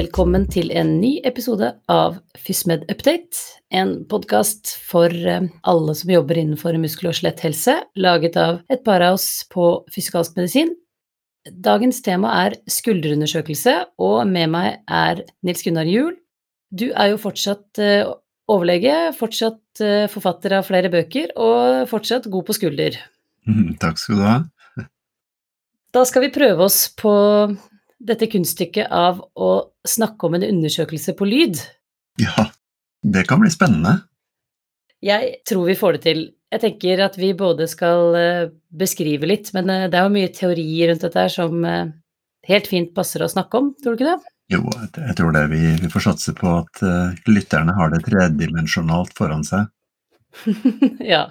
Velkommen til en ny episode av FysMed Update, en podkast for eh, alle som jobber innenfor muskel- og skjeletthelse, laget av et par av oss på fysikalsk medisin. Dagens tema er skulderundersøkelse, og med meg er Nils Gunnar Juel. Du er jo fortsatt eh, overlege, fortsatt eh, forfatter av flere bøker, og fortsatt god på skulder. Mm, takk skal du ha. Da skal vi prøve oss på dette kunststykket av å snakke om en undersøkelse på lyd. Ja, det kan bli spennende. Jeg tror vi får det til. Jeg tenker at vi både skal eh, beskrive litt, men eh, det er jo mye teori rundt dette her som eh, helt fint passer å snakke om, tror du ikke det? Jo, jeg tror det. Vi, vi får satse på at lytterne har det tredimensjonalt foran seg. ja.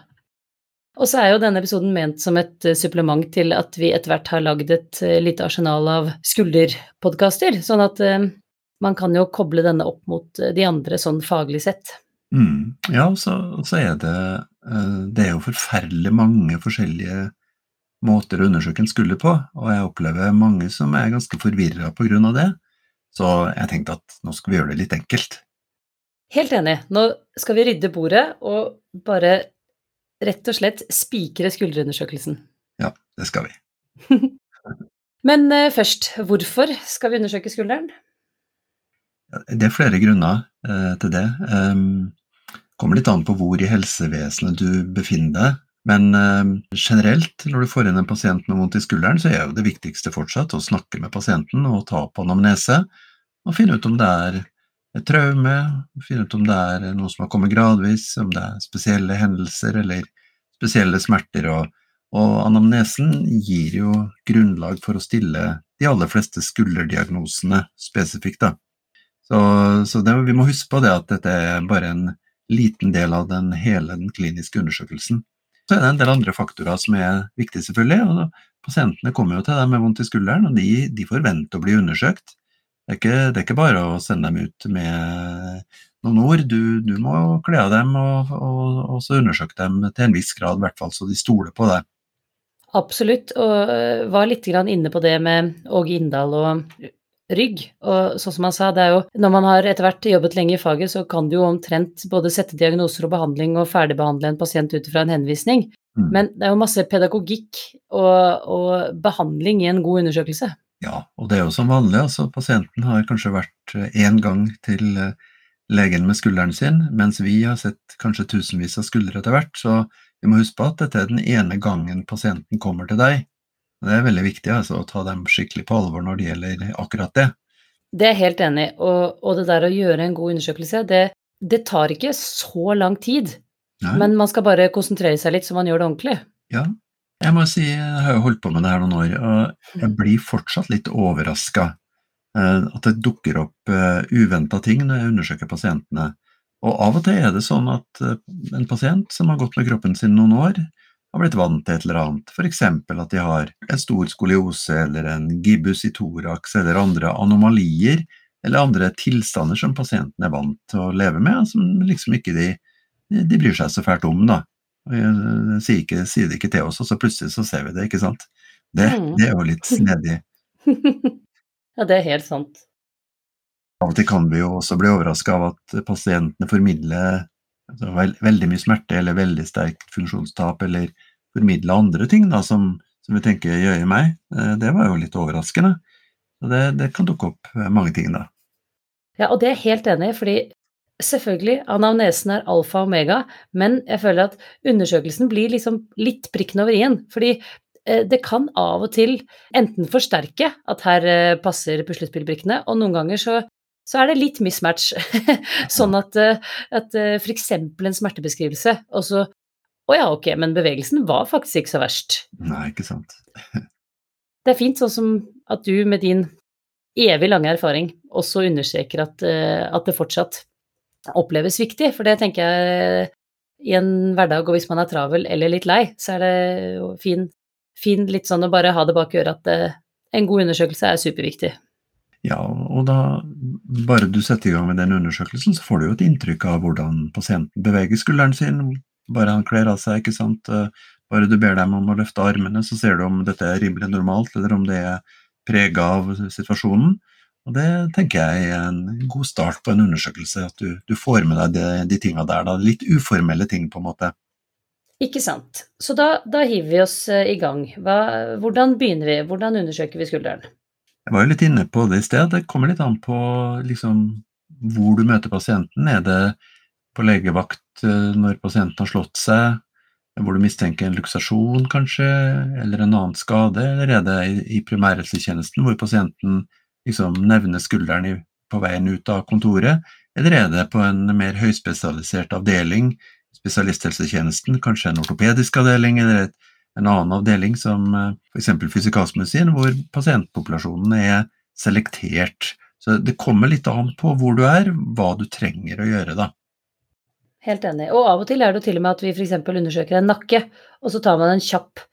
Og så er jo denne episoden ment som et eh, supplement til at vi etter hvert har lagd et uh, lite arsenal av skulderpodkaster, sånn at uh, man kan jo koble denne opp mot de andre sånn faglig sett. Mm. Ja, så, så, er det Det er jo forferdelig mange forskjellige måter å undersøke en skulder på, og jeg opplever mange som er ganske forvirra på grunn av det, så jeg tenkte at nå skal vi gjøre det litt enkelt. Helt enig. Nå skal vi rydde bordet og bare rett og slett spikre skulderundersøkelsen. Ja, det skal vi. Men uh, først, hvorfor skal vi undersøke skulderen? Det er flere grunner uh, til det. Det kommer litt an på hvor i helsevesenet du befinner deg. Men uh, generelt, når du får inn en pasient med vondt i skulderen, så er jo det viktigste fortsatt å snakke med pasienten og ta på anamnese og finne ut om det er et traume, finne ut om det er noe som har kommet gradvis, om det er spesielle hendelser eller spesielle smerter. Og, og anamnesen gir jo grunnlag for å stille de aller fleste skulderdiagnosene spesifikt. Da. Så, så det, vi må huske på det at dette er bare en liten del av den hele den kliniske undersøkelsen. Så er det en del andre faktorer som er viktige, selvfølgelig. og Pasientene kommer jo til deg med vondt i skulderen, og de, de forventer å bli undersøkt. Det er, ikke, det er, ikke, bare å sende dem ut med noen ord. Du, du må kle av dem og, og, og så undersøke dem til en viss grad, i hvert fall så de stoler på deg. Absolutt, og øh, var litt inne på det med Åge Inndal og rygg. Og sånn som han sa, det er jo når man har etter hvert jobbet lenge i faget, så kan du jo omtrent både sette diagnoser og behandling og ferdigbehandle en pasient ut fra en henvisning. Mm. Men det er jo masse pedagogikk og, og behandling i en god undersøkelse. Ja, og det er jo som vanlig. altså Pasienten har kanskje vært én eh, gang til eh, legen med skulderen sin, mens vi har sett kanskje tusenvis av skuldre etter hvert. Så vi må huske på at dette er den ene gangen pasienten kommer til deg. Det er veldig viktig altså, å ta dem skikkelig på alvor når det gjelder akkurat det. Det er jeg helt enig i, og, og, det der å gjøre en god undersøkelse, det, det tar ikke så lang tid. Nei. Men man skal bare konsentrere seg litt så man gjør det ordentlig. Ja, jeg må si, jeg har jo holdt på med det her noen år, og jeg blir fortsatt litt overraska. Eh, at det dukker opp eh, uventa ting når jeg undersøker pasientene. Og av og til er det sånn at eh, en pasient som har gått med kroppen sin noen år, har blitt vant til et eller annet, f.eks. at de har en stor skoliose eller en gibbus i thorax eller andre anomalier eller andre tilstander som pasienten er vant til å leve med, som liksom ikke de, de bryr seg så fælt om. da. Sier, ikke, sier, det ikke til oss, og så plutselig så ser vi det, ikke sant. Det, mm. det er jo litt snedig. ja, det er helt sant. Av og til kan vi jo også bli overraska av at pasientene formidler altså, veld, veldig mye smerte eller veldig sterkt funksjonstap, eller formidler andre ting da, som, som vi tenker gjør meg. Eh, det var jo litt overraskende. Så det, det kan dukke opp mange ting da. Ja, og det er jeg helt enig i, fordi Selvfølgelig, anamnesen er alfa og omega, men jeg føler at undersøkelsen blir liksom litt prikken over i-en. Fordi eh, det kan av og til enten forsterke at her eh, passer puslespillbrikkene, og noen ganger så, så er det litt mismatch. sånn at, eh, at f.eks. en smertebeskrivelse, og så Å ja, ok, men bevegelsen var faktisk ikke så verst. Nei, ikke sant. det er fint sånn som at du med din evig lange erfaring også understreker at, at det fortsatt oppleves viktig. For det tenker jeg i en hverdag, og hvis man er travel eller litt lei, så er det jo fin, fin litt sånn å bare ha det bak øret at uh, en god undersøkelse er superviktig. Ja, og da bare du setter i gang med den undersøkelsen, så får du jo et inntrykk av hvordan pasienten beveger skulderen sin, bare han kler av seg, ikke sant. Eh, bare du ber dem om å løfte armene, så ser du om dette er rimelig normalt, eller om det er prega av situasjonen. Og det tenker jeg er en god start på en undersøkelse, at du, du får med deg de, de tinga der. Da. Litt uformelle ting, på en måte. Ikke sant. Så da, da hiver vi oss eh, i gang. Hva, hvordan begynner vi? Hvordan undersøker vi skulderen? Jeg var jo litt inne på det i sted. Det kommer litt an på liksom, hvor du møter pasienten. Er det på legevakt eh, når pasienten har slått seg, hvor du mistenker en luksasjon kanskje, eller en annen skade, eller er det i primærhelsetjenesten hvor pasienten liksom nevne skulderen i, på veien ut av kontoret, eller er det på en mer høyspesialisert avdeling, spesialisthelsetjenesten, kanskje en ortopedisk avdeling eller et, en annen avdeling som eh, f.eks. fysikalsmedisin, hvor pasientpopulasjonen er selektert. Så det kommer litt an på hvor du er, hva du trenger å gjøre, da. Helt enig. Og av og til er det jo til og med at vi f.eks. undersøker en nakke, og så tar man en kjapp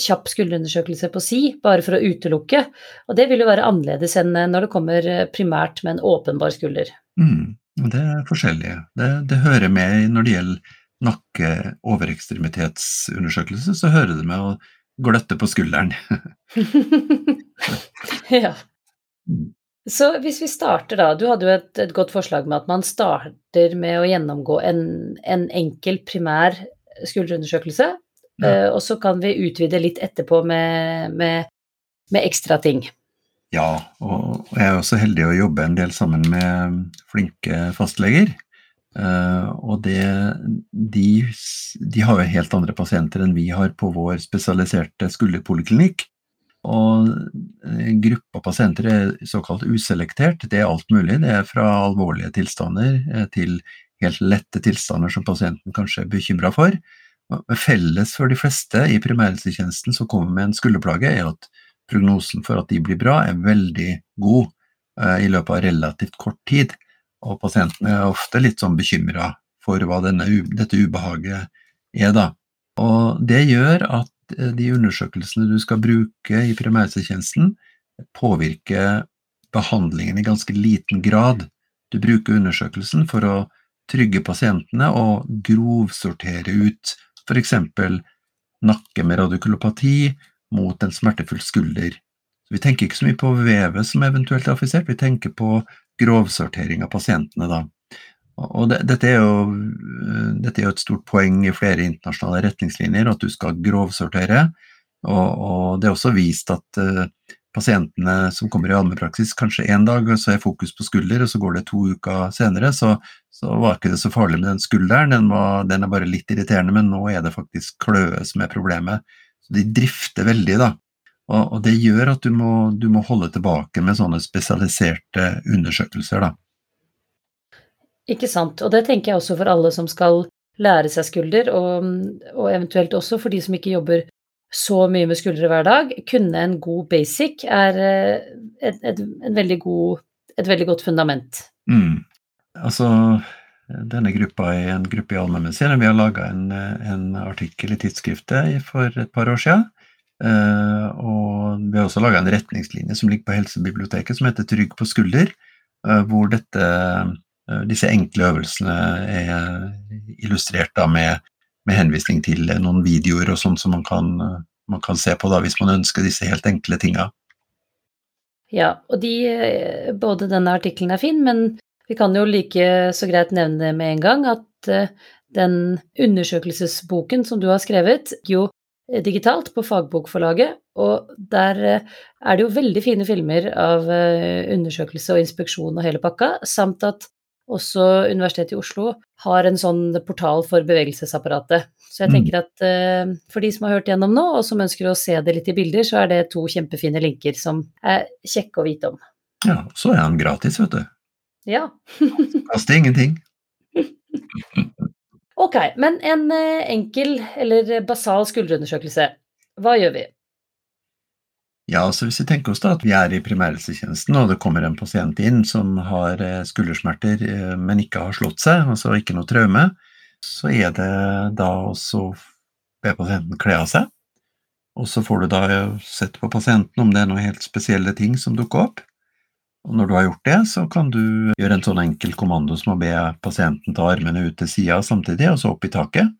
kjapp skulderundersøkelse på si, bare for å utelukke. Og det vil jo være annerledes enn eh, når det kommer eh, primært med en åpenbar skulder. Mm, det er forskjellige. Det, det, hører med når det gjelder nakke-overekstremitetsundersøkelse, så hører det med å gløtte på skulderen. ja. Mm. Så hvis vi starter da, du hadde jo et, et, godt forslag med at man starter med å gjennomgå en, en enkel primær skulderundersøkelse, ja. Eh, og så kan vi utvide litt etterpå med, med, med ekstra ting. Ja, og jeg er også heldig å jobbe en del sammen med flinke fastleger. Uh, og det, de, de, har jo helt andre pasienter enn vi har på vår spesialiserte skulderpoliklinikk. Og gruppa pasienter er såkalt uselektert. Det er alt mulig. Det er fra alvorlige tilstander eh, til helt lette tilstander som pasienten kanskje er bekymra for. Felles for de fleste i primærhelsetjenesten som kommer med en skulderplage, er at prognosen for at de blir bra, er veldig god eh, i løpet av relativt kort tid. Og pasientene er ofte litt sånn bekymra for hva denne, dette ubehaget er, da. Og det gjør at eh, de undersøkelsene du skal bruke i primærhelsetjenesten, påvirker behandlingen i ganske liten grad. Du bruker undersøkelsen for å trygge pasientene og grovsortere ut f.eks. nakke med radikulopati mot en smertefull skulder. Vi tenker ikke så mye på vevet som eventuelt er affisert, vi tenker på grovsortering av pasientene da. Og det, dette, er jo, dette, er jo, et stort poeng i flere internasjonale retningslinjer, at du skal grovsortere. Og, og det er også vist at uh, pasientene som kommer i allmennpraksis, kanskje én dag og så er fokus på skulder, og så går det to uker senere, så, så var ikke det så farlig med den skulderen. Den, var, den, er bare litt irriterende, men nå er det faktisk kløe som er problemet. Så de drifter veldig, da. Og, og det gjør at du må, du må, holde tilbake med sånne spesialiserte undersøkelser, da. Ikke sant. Og det tenker jeg også for alle som skal lære seg skulder, og, og eventuelt også for de som ikke jobber så mye med skuldre hver dag. Kunne en god basic er eh, et, et, et, veldig, god, et veldig, godt fundament. Mm. Altså, denne gruppa er en gruppe i allmennmedisin. Vi har laga en, en, artikkel i tidsskriftet for et par år siden. Uh, og vi har også laga en retningslinje som ligger på Helsebiblioteket som heter Trygg på skulder, uh, hvor dette, disse enkle øvelsene er illustrert med med henvisning til noen videoer og sånn som man kan, man kan, se på da, hvis man ønsker disse helt enkle tinga. Ja, og de, både denne artikkelen er fin, men vi kan jo like så greit nevne med en gang at eh, den undersøkelsesboken som du har skrevet, jo digitalt på Fagbokforlaget, og der eh, er det jo veldig fine filmer av eh, undersøkelse og inspeksjon og hele pakka, samt at også Universitetet i Oslo har en sånn portal for bevegelsesapparatet. Så jeg mm. tenker at uh, for de som har hørt gjennom nå, og som ønsker å se det litt i bilder, så er det to kjempefine linker som er kjekke å vite om. Ja, så er han gratis, vet du. Ja. Koster ingenting. ok, men en uh, enkel eller basal skulderundersøkelse, hva gjør vi? Ja, altså Hvis vi tenker oss da at vi er i primærhelsetjenesten og det kommer en pasient inn som har eh, skuldersmerter, eh, men ikke har slått seg, altså ikke noe traume, så er det da også be pasienten kle av seg. Og så får du da sett på pasienten om det er noen helt spesielle ting som dukker opp. Og når du har gjort det, så kan du gjøre en sånn enkel kommando som å be pasienten ta armene ut til sida samtidig, og så opp i taket.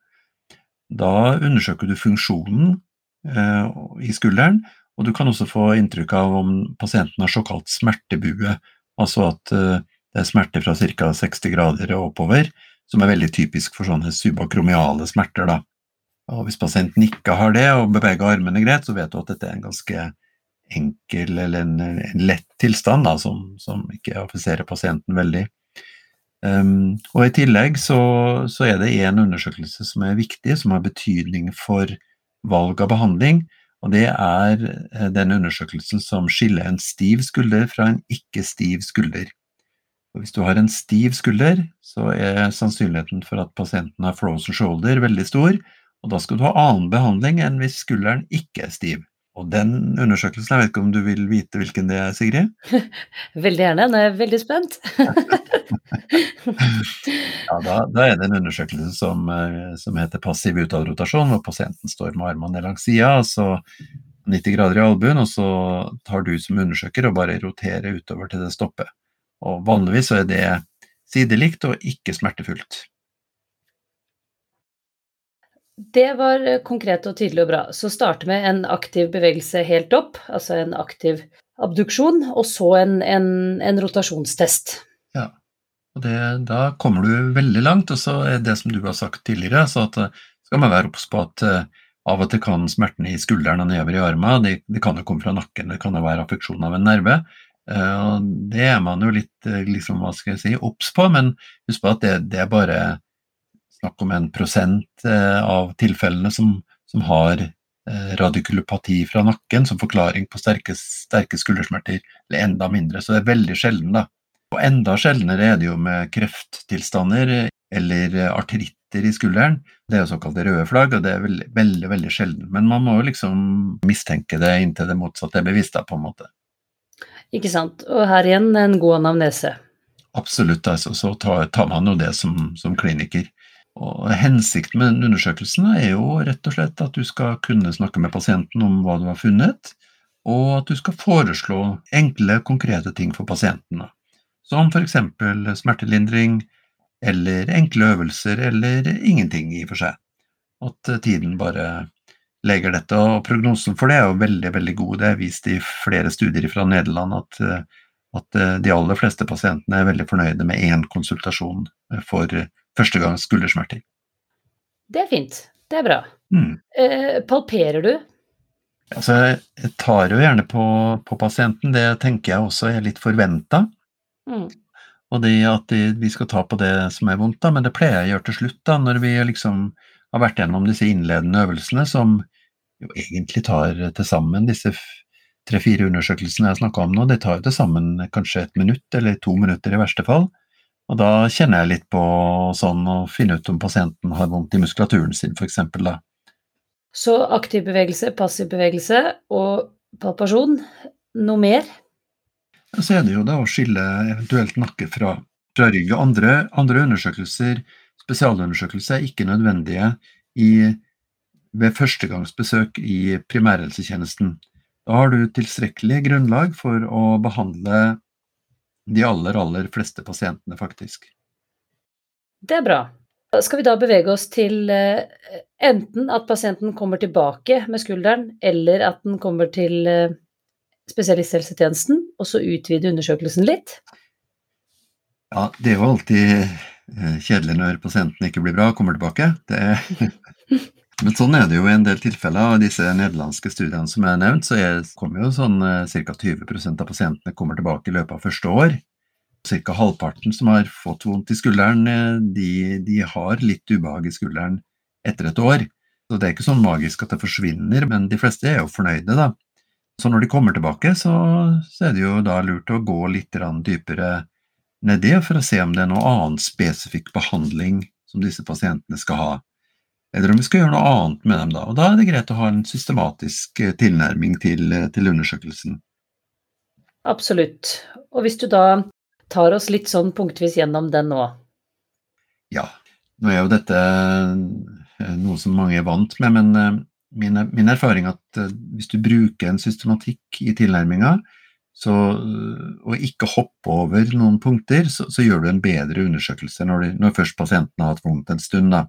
Da undersøker du funksjonen eh, i skulderen, Og du kan også få inntrykk av om pasienten har såkalt smertebue, altså at eh, det er smerte fra ca. 60 grader og oppover, som er veldig typisk for sånne subakromiale smerter. Da. Og hvis pasienten ikke har det og beveger armene greit, så vet du at dette er en ganske enkel eller en, en lett tilstand da, som, som ikke affiserer pasienten veldig. Um, og I tillegg så, så er det en undersøkelse som er viktig, som har betydning for valg av behandling. Og Det er eh, den undersøkelsen som skiller en stiv skulder fra en ikke-stiv skulder. Og hvis du har en stiv skulder, så er sannsynligheten for at pasienten har frozen shoulder veldig stor, og da skal du ha annen behandling enn hvis skulderen ikke er stiv. Og den undersøkelsen, jeg vet ikke om du vil vite hvilken det er, Sigrid? veldig gjerne, nå er jeg veldig spent. ja, da, da, er det en undersøkelse som, eh, som heter passiv utadrotasjon, hvor pasienten står med armene ned langs sida, altså 90 grader i albuen, og så tar du som undersøker og bare roterer utover til det stopper. Og vanligvis så er det sidelikt og ikke smertefullt. Det var eh, konkret og tydelig og bra. Så starte med en aktiv bevegelse helt opp, altså en aktiv abduksjon, og så en, en, en rotasjonstest. Ja, og det, da kommer du veldig langt. Og så er det som du har sagt tidligere, så at eh, skal man være obs på at uh, av og til kan smertene i skulderen og nedover i armen, det, de kan jo komme fra nakken, det kan jo være affeksjon av en nerve. og det er man jo litt liksom, hva skal jeg si, obs på, men husk på at det, det er bare snakk om en prosent eh, av tilfellene som, som har eh, radikulopati fra nakken som forklaring på sterke, sterke skuldersmerter, eller enda mindre. Så det er veldig sjelden, da. Og enda sjeldnere er det jo med krefttilstander eller artritter i skulderen. Det er jo såkalte røde flagg, og det er veldig, veldig, veldig sjelden. Men man må jo liksom mistenke det inntil det motsatte er bevisst, da, på en måte. Ikke sant. Og her igjen en god anamnese. Absolutt, altså. Så tar, tar man jo det som, som kliniker. Og Hensikten med den undersøkelsen er jo rett og slett at du skal kunne snakke med pasienten om hva du har funnet, og at du skal foreslå enkle, konkrete ting for pasientene. Som f.eks. smertelindring, eller enkle øvelser, eller ingenting i og for seg. At tiden bare leger dette, og prognosen for det er jo veldig veldig god. Det er vist i flere studier fra Nederland at, at de aller fleste pasientene er veldig fornøyde med én konsultasjon for første gang skuldersmerter. Det er fint. Det er bra. Mm. Eh, palperer du? Altså, jeg tar jo gjerne på, på, pasienten, det tenker jeg også er litt forventa. Mm. Og det at vi skal ta på det som er vondt, da, men det pleier jeg å gjøre til slutt, da, når vi liksom har vært gjennom disse innledende øvelsene, som jo egentlig tar til sammen disse tre-fire undersøkelsene jeg snakka om nå, de tar jo til sammen kanskje et minutt eller to minutter i verste fall. Og da kjenner jeg litt på sånn å finne ut om pasienten har vondt i muskulaturen sin, f.eks. da. Så aktiv bevegelse, passiv bevegelse og palpasjon. Noe mer? Så er det jo da å skille eventuelt nakke fra, fra rygg. Andre, andre undersøkelser, spesialundersøkelser, er ikke nødvendige i, ved førstegangsbesøk i primærhelsetjenesten. Da har du tilstrekkelig grunnlag for å behandle de aller, aller fleste pasientene, faktisk. Det er bra. Skal vi da bevege oss til uh, enten at pasienten kommer tilbake med skulderen, eller at den kommer til uh, spesialisthelsetjenesten, og så utvide undersøkelsen litt? Ja, det er jo alltid uh, kjedelig når pasienten ikke blir bra og kommer tilbake. Det, Men sånn er det jo i en del tilfeller. Av disse nederlandske studiene som jeg har nevnt, så er, kommer jo sånn ca. 20% av pasientene kommer tilbake i løpet av første år. Ca. halvparten som har fått vondt i skulderen, eh, de, de, har litt ubehag i skulderen etter et år. Så det er ikke sånn magisk at det forsvinner, men de fleste er jo fornøyde, da. Så når de kommer tilbake, så, så er det jo da lurt å gå litt dypere nedi for å se om det er noe annen spesifikk behandling som disse pasientene skal ha eller om vi skal gjøre noe annet med dem da. Og da er det greit å ha en systematisk eh, tilnærming til, eh, til undersøkelsen. Absolutt. Og hvis du da tar oss litt sånn punktvis gjennom den nå? Ja. Nå er jo dette eh, noe som mange er vant med, men min, min erfaring er at hvis du bruker en systematikk i tilnærminga, og ikke hoppe over noen punkter, så, så, gjør du en bedre undersøkelse når, du, når først pasienten har hatt vondt en stund. da.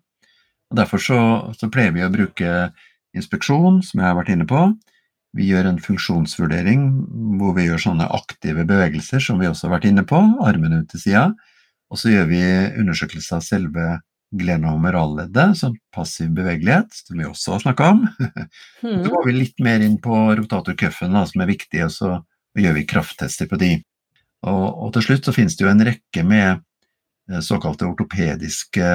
Og Derfor så, så, pleier vi å bruke inspeksjon, som jeg har vært inne på. Vi gjør en funksjonsvurdering hvor vi gjør sånne aktive bevegelser, som vi også har vært inne på, armene ut til sida. Og så gjør vi undersøkelse av selve glenomeralleddet, som passiv bevegelighet, som vi også har snakka om. Mm. Så går vi litt mer inn på rotatorcuffen, som er viktig, og så gjør vi krafttester på de. Og, og til slutt så finnes det jo en rekke med eh, såkalte ortopediske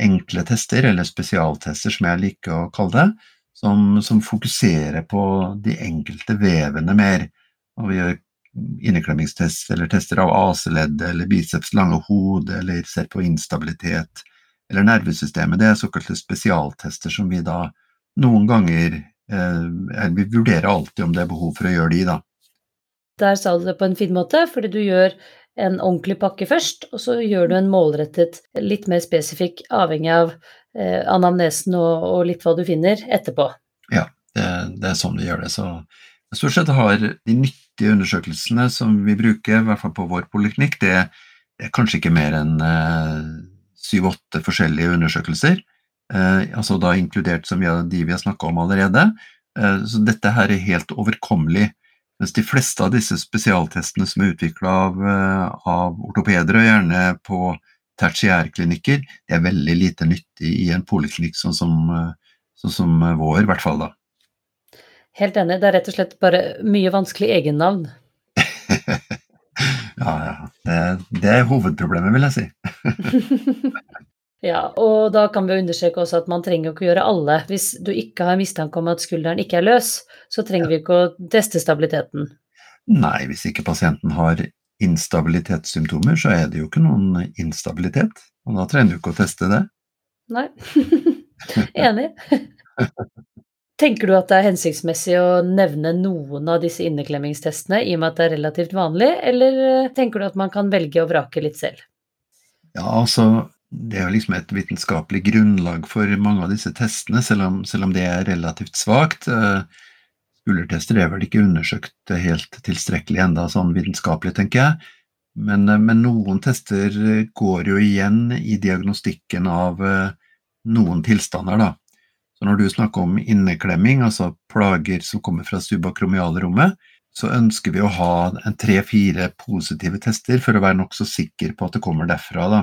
enkle tester, eller spesialtester som jeg liker å kalle det, som, som fokuserer på de enkelte vevene mer. Og vi gjør inneklemmingstest eller tester av AC-leddet eller biceps lange hode, eller ser på instabilitet eller nervesystemet. Det er såkalte spesialtester som vi da noen ganger eh, Vi vurderer alltid om det er behov for å gjøre de, da. Der sa du det på en fin måte, fordi du gjør en ordentlig pakke først, og så gjør du en målrettet, litt mer spesifikk, avhengig av eh, anamnesen og, og, litt hva du finner etterpå. Ja, det, det er sånn vi gjør det. Så stort sett har de nyttige undersøkelsene som vi bruker, i hvert fall på vår poliklinikk, det, er kanskje ikke mer enn eh, syv-åtte eh, forskjellige undersøkelser. Eh, altså da inkludert som vi de vi har snakka om allerede. Eh, så dette her er helt overkommelig. Mens de fleste av disse spesialtestene som er utvikla av, av, ortopeder, og gjerne på tertiærklinikker, det er veldig lite nyttig i en poliklinikk sånn som, eh, sånn som vår, i hvert fall. da. Helt enig, det er rett og slett bare mye vanskelig egennavn. ja, ja. Det, det, er hovedproblemet, vil jeg si. ja, og da kan vi understreke også at man trenger jo ikke gjøre alle. Hvis du ikke har mistanke om at skulderen ikke er løs, så trenger ja. vi ikke å teste stabiliteten. Nei, hvis ikke pasienten har instabilitetssymptomer, så er det jo ikke noen instabilitet. Og da trenger du ikke å teste det. Nei. Enig. Tenker du at det er hensiktsmessig å nevne noen av disse inneklemmingstestene i og med at det er relativt vanlig, eller eh, tenker du at man kan velge å vrake litt selv? Ja, altså det er jo liksom et vitenskapelig grunnlag for mange av disse testene, selv om, selv om det er relativt svakt. Eh, skuldertester er vel ikke undersøkt helt tilstrekkelig enda sånn vitenskapelig, tenker jeg. Men, eh, men, noen tester går jo igjen i diagnostikken av noen tilstander, da. Så når du snakker om inneklemming, altså plager som kommer fra subakromialrommet, så ønsker vi å ha tre-fire positive tester for å være nokså sikker på at det kommer derfra. Da.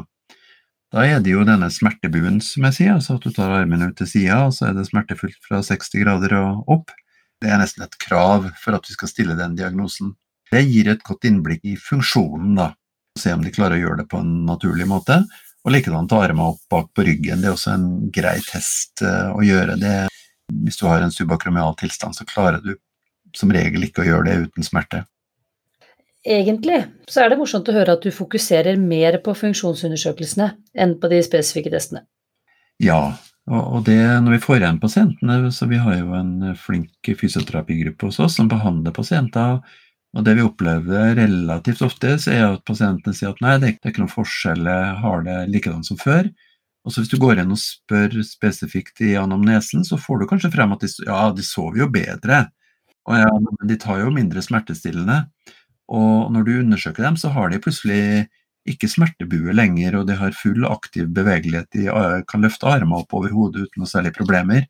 Da er det jo denne smertebuen, som jeg sier, altså at du tar armene ut til sida, og så er det smertefullt fra 60 grader og opp. Det er nesten et krav for at vi skal stille den diagnosen. Det gir et godt innblikk i funksjonen, da. Se om de klarer å gjøre det på en naturlig måte. Og likedan ta armene opp bak på ryggen. Det er også en grei test eh, å gjøre det. Hvis du har en subakromial tilstand, så klarer du som regel ikke å gjøre det uten smerte. Egentlig så er det morsomt å høre at du fokuserer mer på funksjonsundersøkelsene enn på de spesifikke testene. Ja, og det når vi får igjen pasientene, så vi har jo en flink fysioterapigruppe hos oss som behandler pasienter og det vi opplever relativt ofte, så er at pasientene sier at nei, det er ikke noen forskjell, jeg har det likedan som før. Og så hvis du går inn og spør spesifikt i anamnesen, så får du kanskje frem at de, ja, de sover jo bedre. Og ja, men de tar jo mindre smertestillende. Og når du undersøker dem, så har de plutselig ikke smertebue lenger, og de har full aktiv bevegelighet. De eh, kan løfte armene opp over hodet uten noe særlig problemer.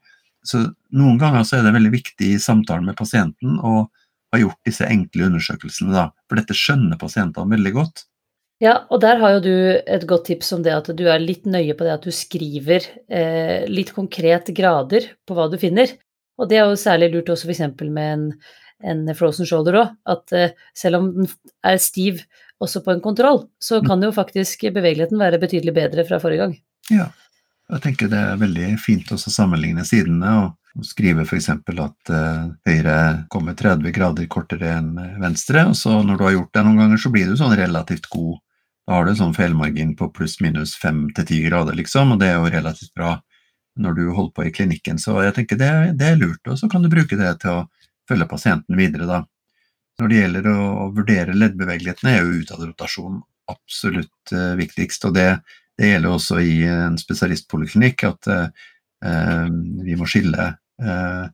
Så noen ganger så er det veldig viktig i samtalen med pasienten å ha gjort disse enkle undersøkelsene, da. For dette skjønner pasientene veldig godt. Ja, og der har jo du et godt tips om det at du er litt nøye på det at du skriver eh, litt konkret grader på hva du finner. Og det er jo særlig lurt også f.eks. med en, en, frozen shoulder òg, at eh, selv om den er stiv også på en kontroll, så mm. kan jo faktisk bevegeligheten være betydelig bedre fra forrige gang. Ja, jeg tenker det er veldig fint å sammenligne sidene. og skrive f.eks. at uh, høyre kommer 30 grader kortere enn venstre, og så når du har gjort det noen ganger, så blir du sånn relativt god. Da har du sånn feilmargin på pluss-minus 5-10 grader, liksom, og det er jo relativt bra når du holder på i klinikken. Så jeg tenker det, det er lurt, og så kan du bruke det til å følge pasienten videre, da. Når det gjelder å, vurdere leddbevegelighetene, er jo utadrotasjon absolutt uh, viktigst, og det, det, gjelder også i en spesialistpoliklinikk. at Eh, vi må skille eh,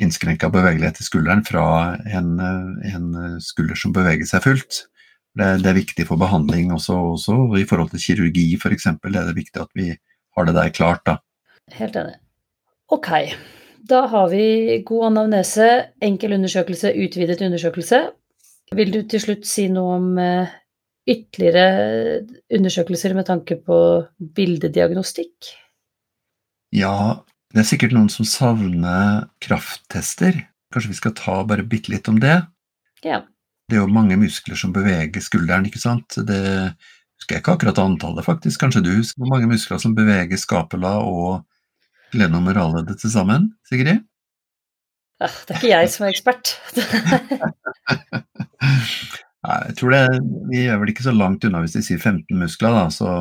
innskrenka bevegelighet i skulderen fra en, eh, en, skulder som beveger seg fullt. Det, det er viktig for behandling også, også i forhold til kirurgi f.eks. Er det viktig at vi har det der klart. da. Helt enig. Ok, da har vi god anamnese, enkel undersøkelse, utvidet undersøkelse. Vil du til slutt si noe om eh, ytterligere undersøkelser med tanke på bildediagnostikk? Ja, det er sikkert noen som savner krafttester. Kanskje vi skal ta bare bitte litt om det? Ja. Det er jo mange muskler som beveger skulderen, ikke sant. Det husker jeg ikke akkurat antallet, faktisk. Kanskje du husker hvor mange muskler som beveger skapela og glenomerale til sammen, Sigrid? Ah, det er ikke jeg som er ekspert. Nei, jeg tror det, Vi er vel ikke så langt unna hvis de sier 15 muskler. da, så,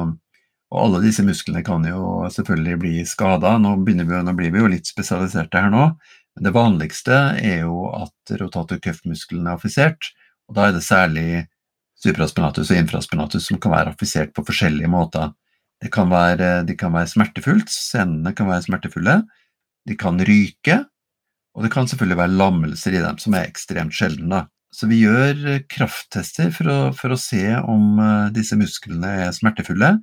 og Alle disse musklene kan jo selvfølgelig bli skada. Nå, nå blir vi jo litt spesialiserte her nå. Men det vanligste er jo at rotator cuff-muskelen er affisert. og Da er det særlig supraspinatus og infraspinatus som kan være affisert på forskjellige måter. Det kan være, de kan være smertefullt, senene kan være smertefulle, de kan ryke, og det kan selvfølgelig være lammelser i dem, som er ekstremt sjeldne. Så vi gjør krafttester for å, for å, se om eh, disse musklene er smertefulle,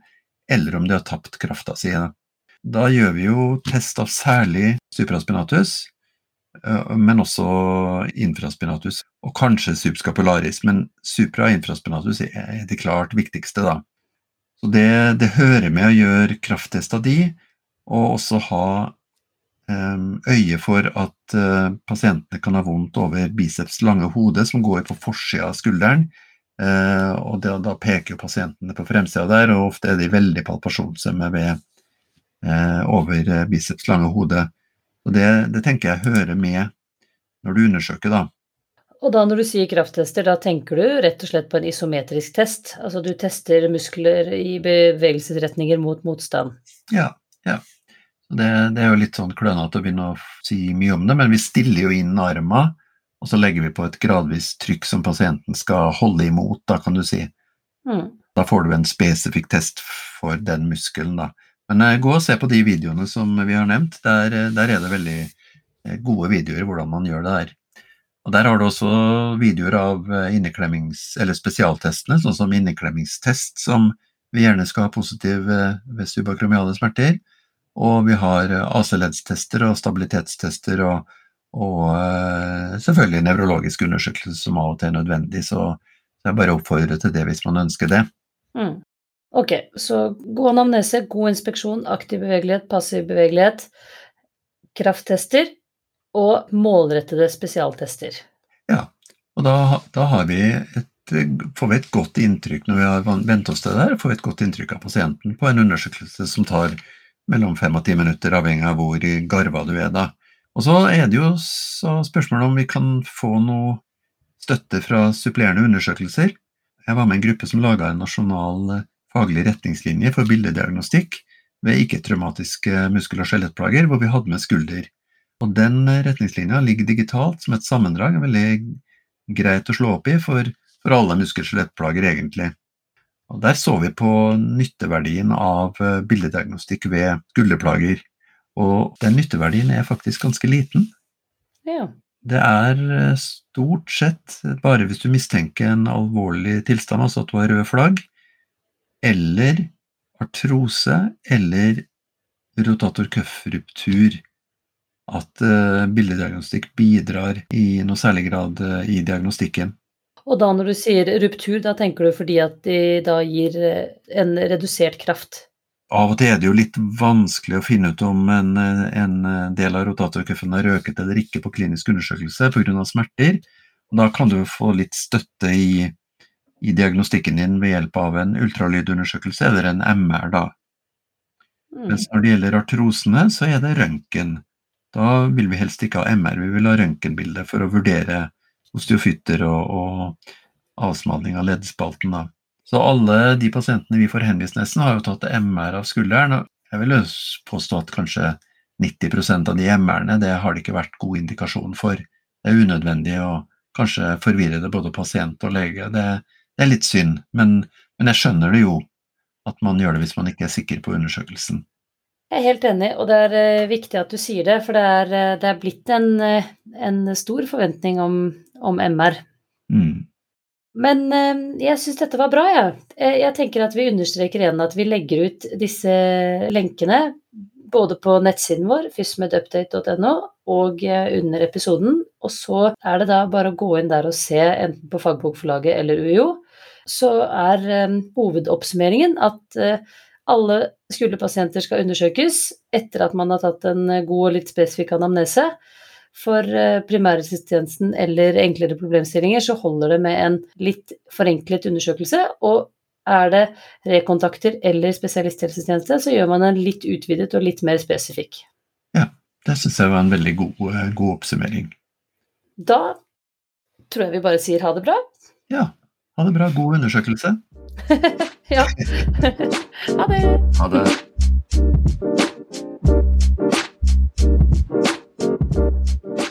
eller om de har tapt krafta si. Da gjør vi jo test av særlig supraspinatus, eh, men også infraspinatus, og kanskje subscapularis. Men supra- og infraspinatus er det klart viktigste, da. Så det, det, hører med å gjøre krafttest av de, og også ha um, øye for at uh, pasientene kan ha vondt over biceps lange hode, som går på forsida av skulderen. Uh, og da, da peker jo pasientene på fremsida der, og ofte er de veldig palpasjonsømme ved uh, over biceps lange hode. Og det, det tenker jeg hører med når du undersøker, da. Og da når du sier krafttester, da tenker du rett og slett på en isometrisk test? Altså du tester muskler i bevegelsesretninger mot motstand? Ja. ja. Det, det er jo litt sånn klønete å begynne å si mye om det, men vi stiller jo inn arma, og så legger vi på et gradvis trykk som pasienten skal holde imot, da kan du si. Mm. Da får du en spesifikk test for den muskelen, da. Men eh, gå og se på de videoene som vi har nevnt. Der, eh, der er det veldig eh, gode videoer hvordan man gjør det der. Og Der har du også videoer av eh, inneklemmings- eller spesialtestene, sånn som inneklemmingstest, som vi gjerne skal ha positiv eh, ved subakromiale smerter. Og vi har eh, AC-leddstester og stabilitetstester og, og selvfølgelig nevrologisk undersøkelse som av og til er nødvendig. Så jeg bare oppfordrer til det hvis man ønsker det. Mm. Ok, så god anamnese, god inspeksjon, aktiv bevegelighet, passiv bevegelighet, krafttester og målrettede spesialtester. Ja, og da, da et, får vi et godt inntrykk når vi har vent oss til det der, får vi et godt inntrykk av pasienten på en undersøkelse som tar mellom fem og ti minutter, avhengig av hvor i garva du er da. Og så er det jo spørsmålet om vi kan få noe støtte fra supplerende undersøkelser. Jeg var med en gruppe som laga en nasjonal eh, faglig retningslinje for bildediagnostikk ved ikke-traumatiske muskel- og skjelettplager, hvor vi hadde med skulder og den retningslinja ligger digitalt som et sammendrag, er veldig greit å slå opp i for, for alle muskel-skjelettplager, egentlig. Og Der så vi på nytteverdien av eh, bildediagnostikk ved skulderplager. Og den nytteverdien er faktisk ganske liten. Ja. Det er eh, stort sett bare hvis du mistenker en alvorlig tilstand, altså at du har rød flagg, eller artrose eller rotator cuff-ruptur at uh, bildediagnostikk bidrar i noe særlig grad uh, i diagnostikken. Og da når du sier ruptur, da tenker du fordi at de da gir eh, en redusert kraft? Av og til er det jo litt vanskelig å finne ut om en, en del av rotatorcuffen har røket eller ikke på klinisk undersøkelse pga. smerter. Og da kan du få litt støtte i, i, diagnostikken din ved hjelp av en ultralydundersøkelse eller en MR. da. Mm. Mens når det gjelder artrosene, så er det røntgen. Da vil vi helst ikke ha MR, vi vil ha røntgenbilde for å vurdere osteofytter og, og avsmalning av leddspalten. Da. Så alle de pasientene vi får henvist nesten, har jo tatt MR av skulderen. og Jeg vil påstå at kanskje 90% av de MR-ene det har det ikke vært god indikasjon for. Det er unødvendig å kanskje forvirre det både pasient og lege. Det, det er litt synd, men, men jeg skjønner det jo at man gjør det hvis man ikke er sikker på undersøkelsen. Jeg er helt enig, og det er uh, viktig at du sier det, for det er, uh, det er blitt en, uh, en, stor forventning om, om MR. Mm. Men jeg syns dette var bra, jeg. Ja. Jeg tenker at vi understreker igjen at vi legger ut disse lenkene både på nettsiden vår, fysmedupdate.no, og under episoden. Og så er det da bare å gå inn der og se, enten på Fagbokforlaget eller UiO. Så er um, hovedoppsummeringen at alle skulderpasienter skal undersøkes etter at man har tatt en god og litt spesifikk anamnese. For uh, primærhelsetjenesten eller enklere problemstillinger så holder det med en litt forenklet undersøkelse. Og er det rekontakter eller spesialisthelsetjeneste, så gjør man en litt utvidet og litt mer spesifikk. Ja, det syns jeg var en veldig god, eh, god, oppsummering. Da tror jeg vi bare sier ha det bra. Ja, ha det bra. God undersøkelse. ja. ha det. Ha det. Thank you.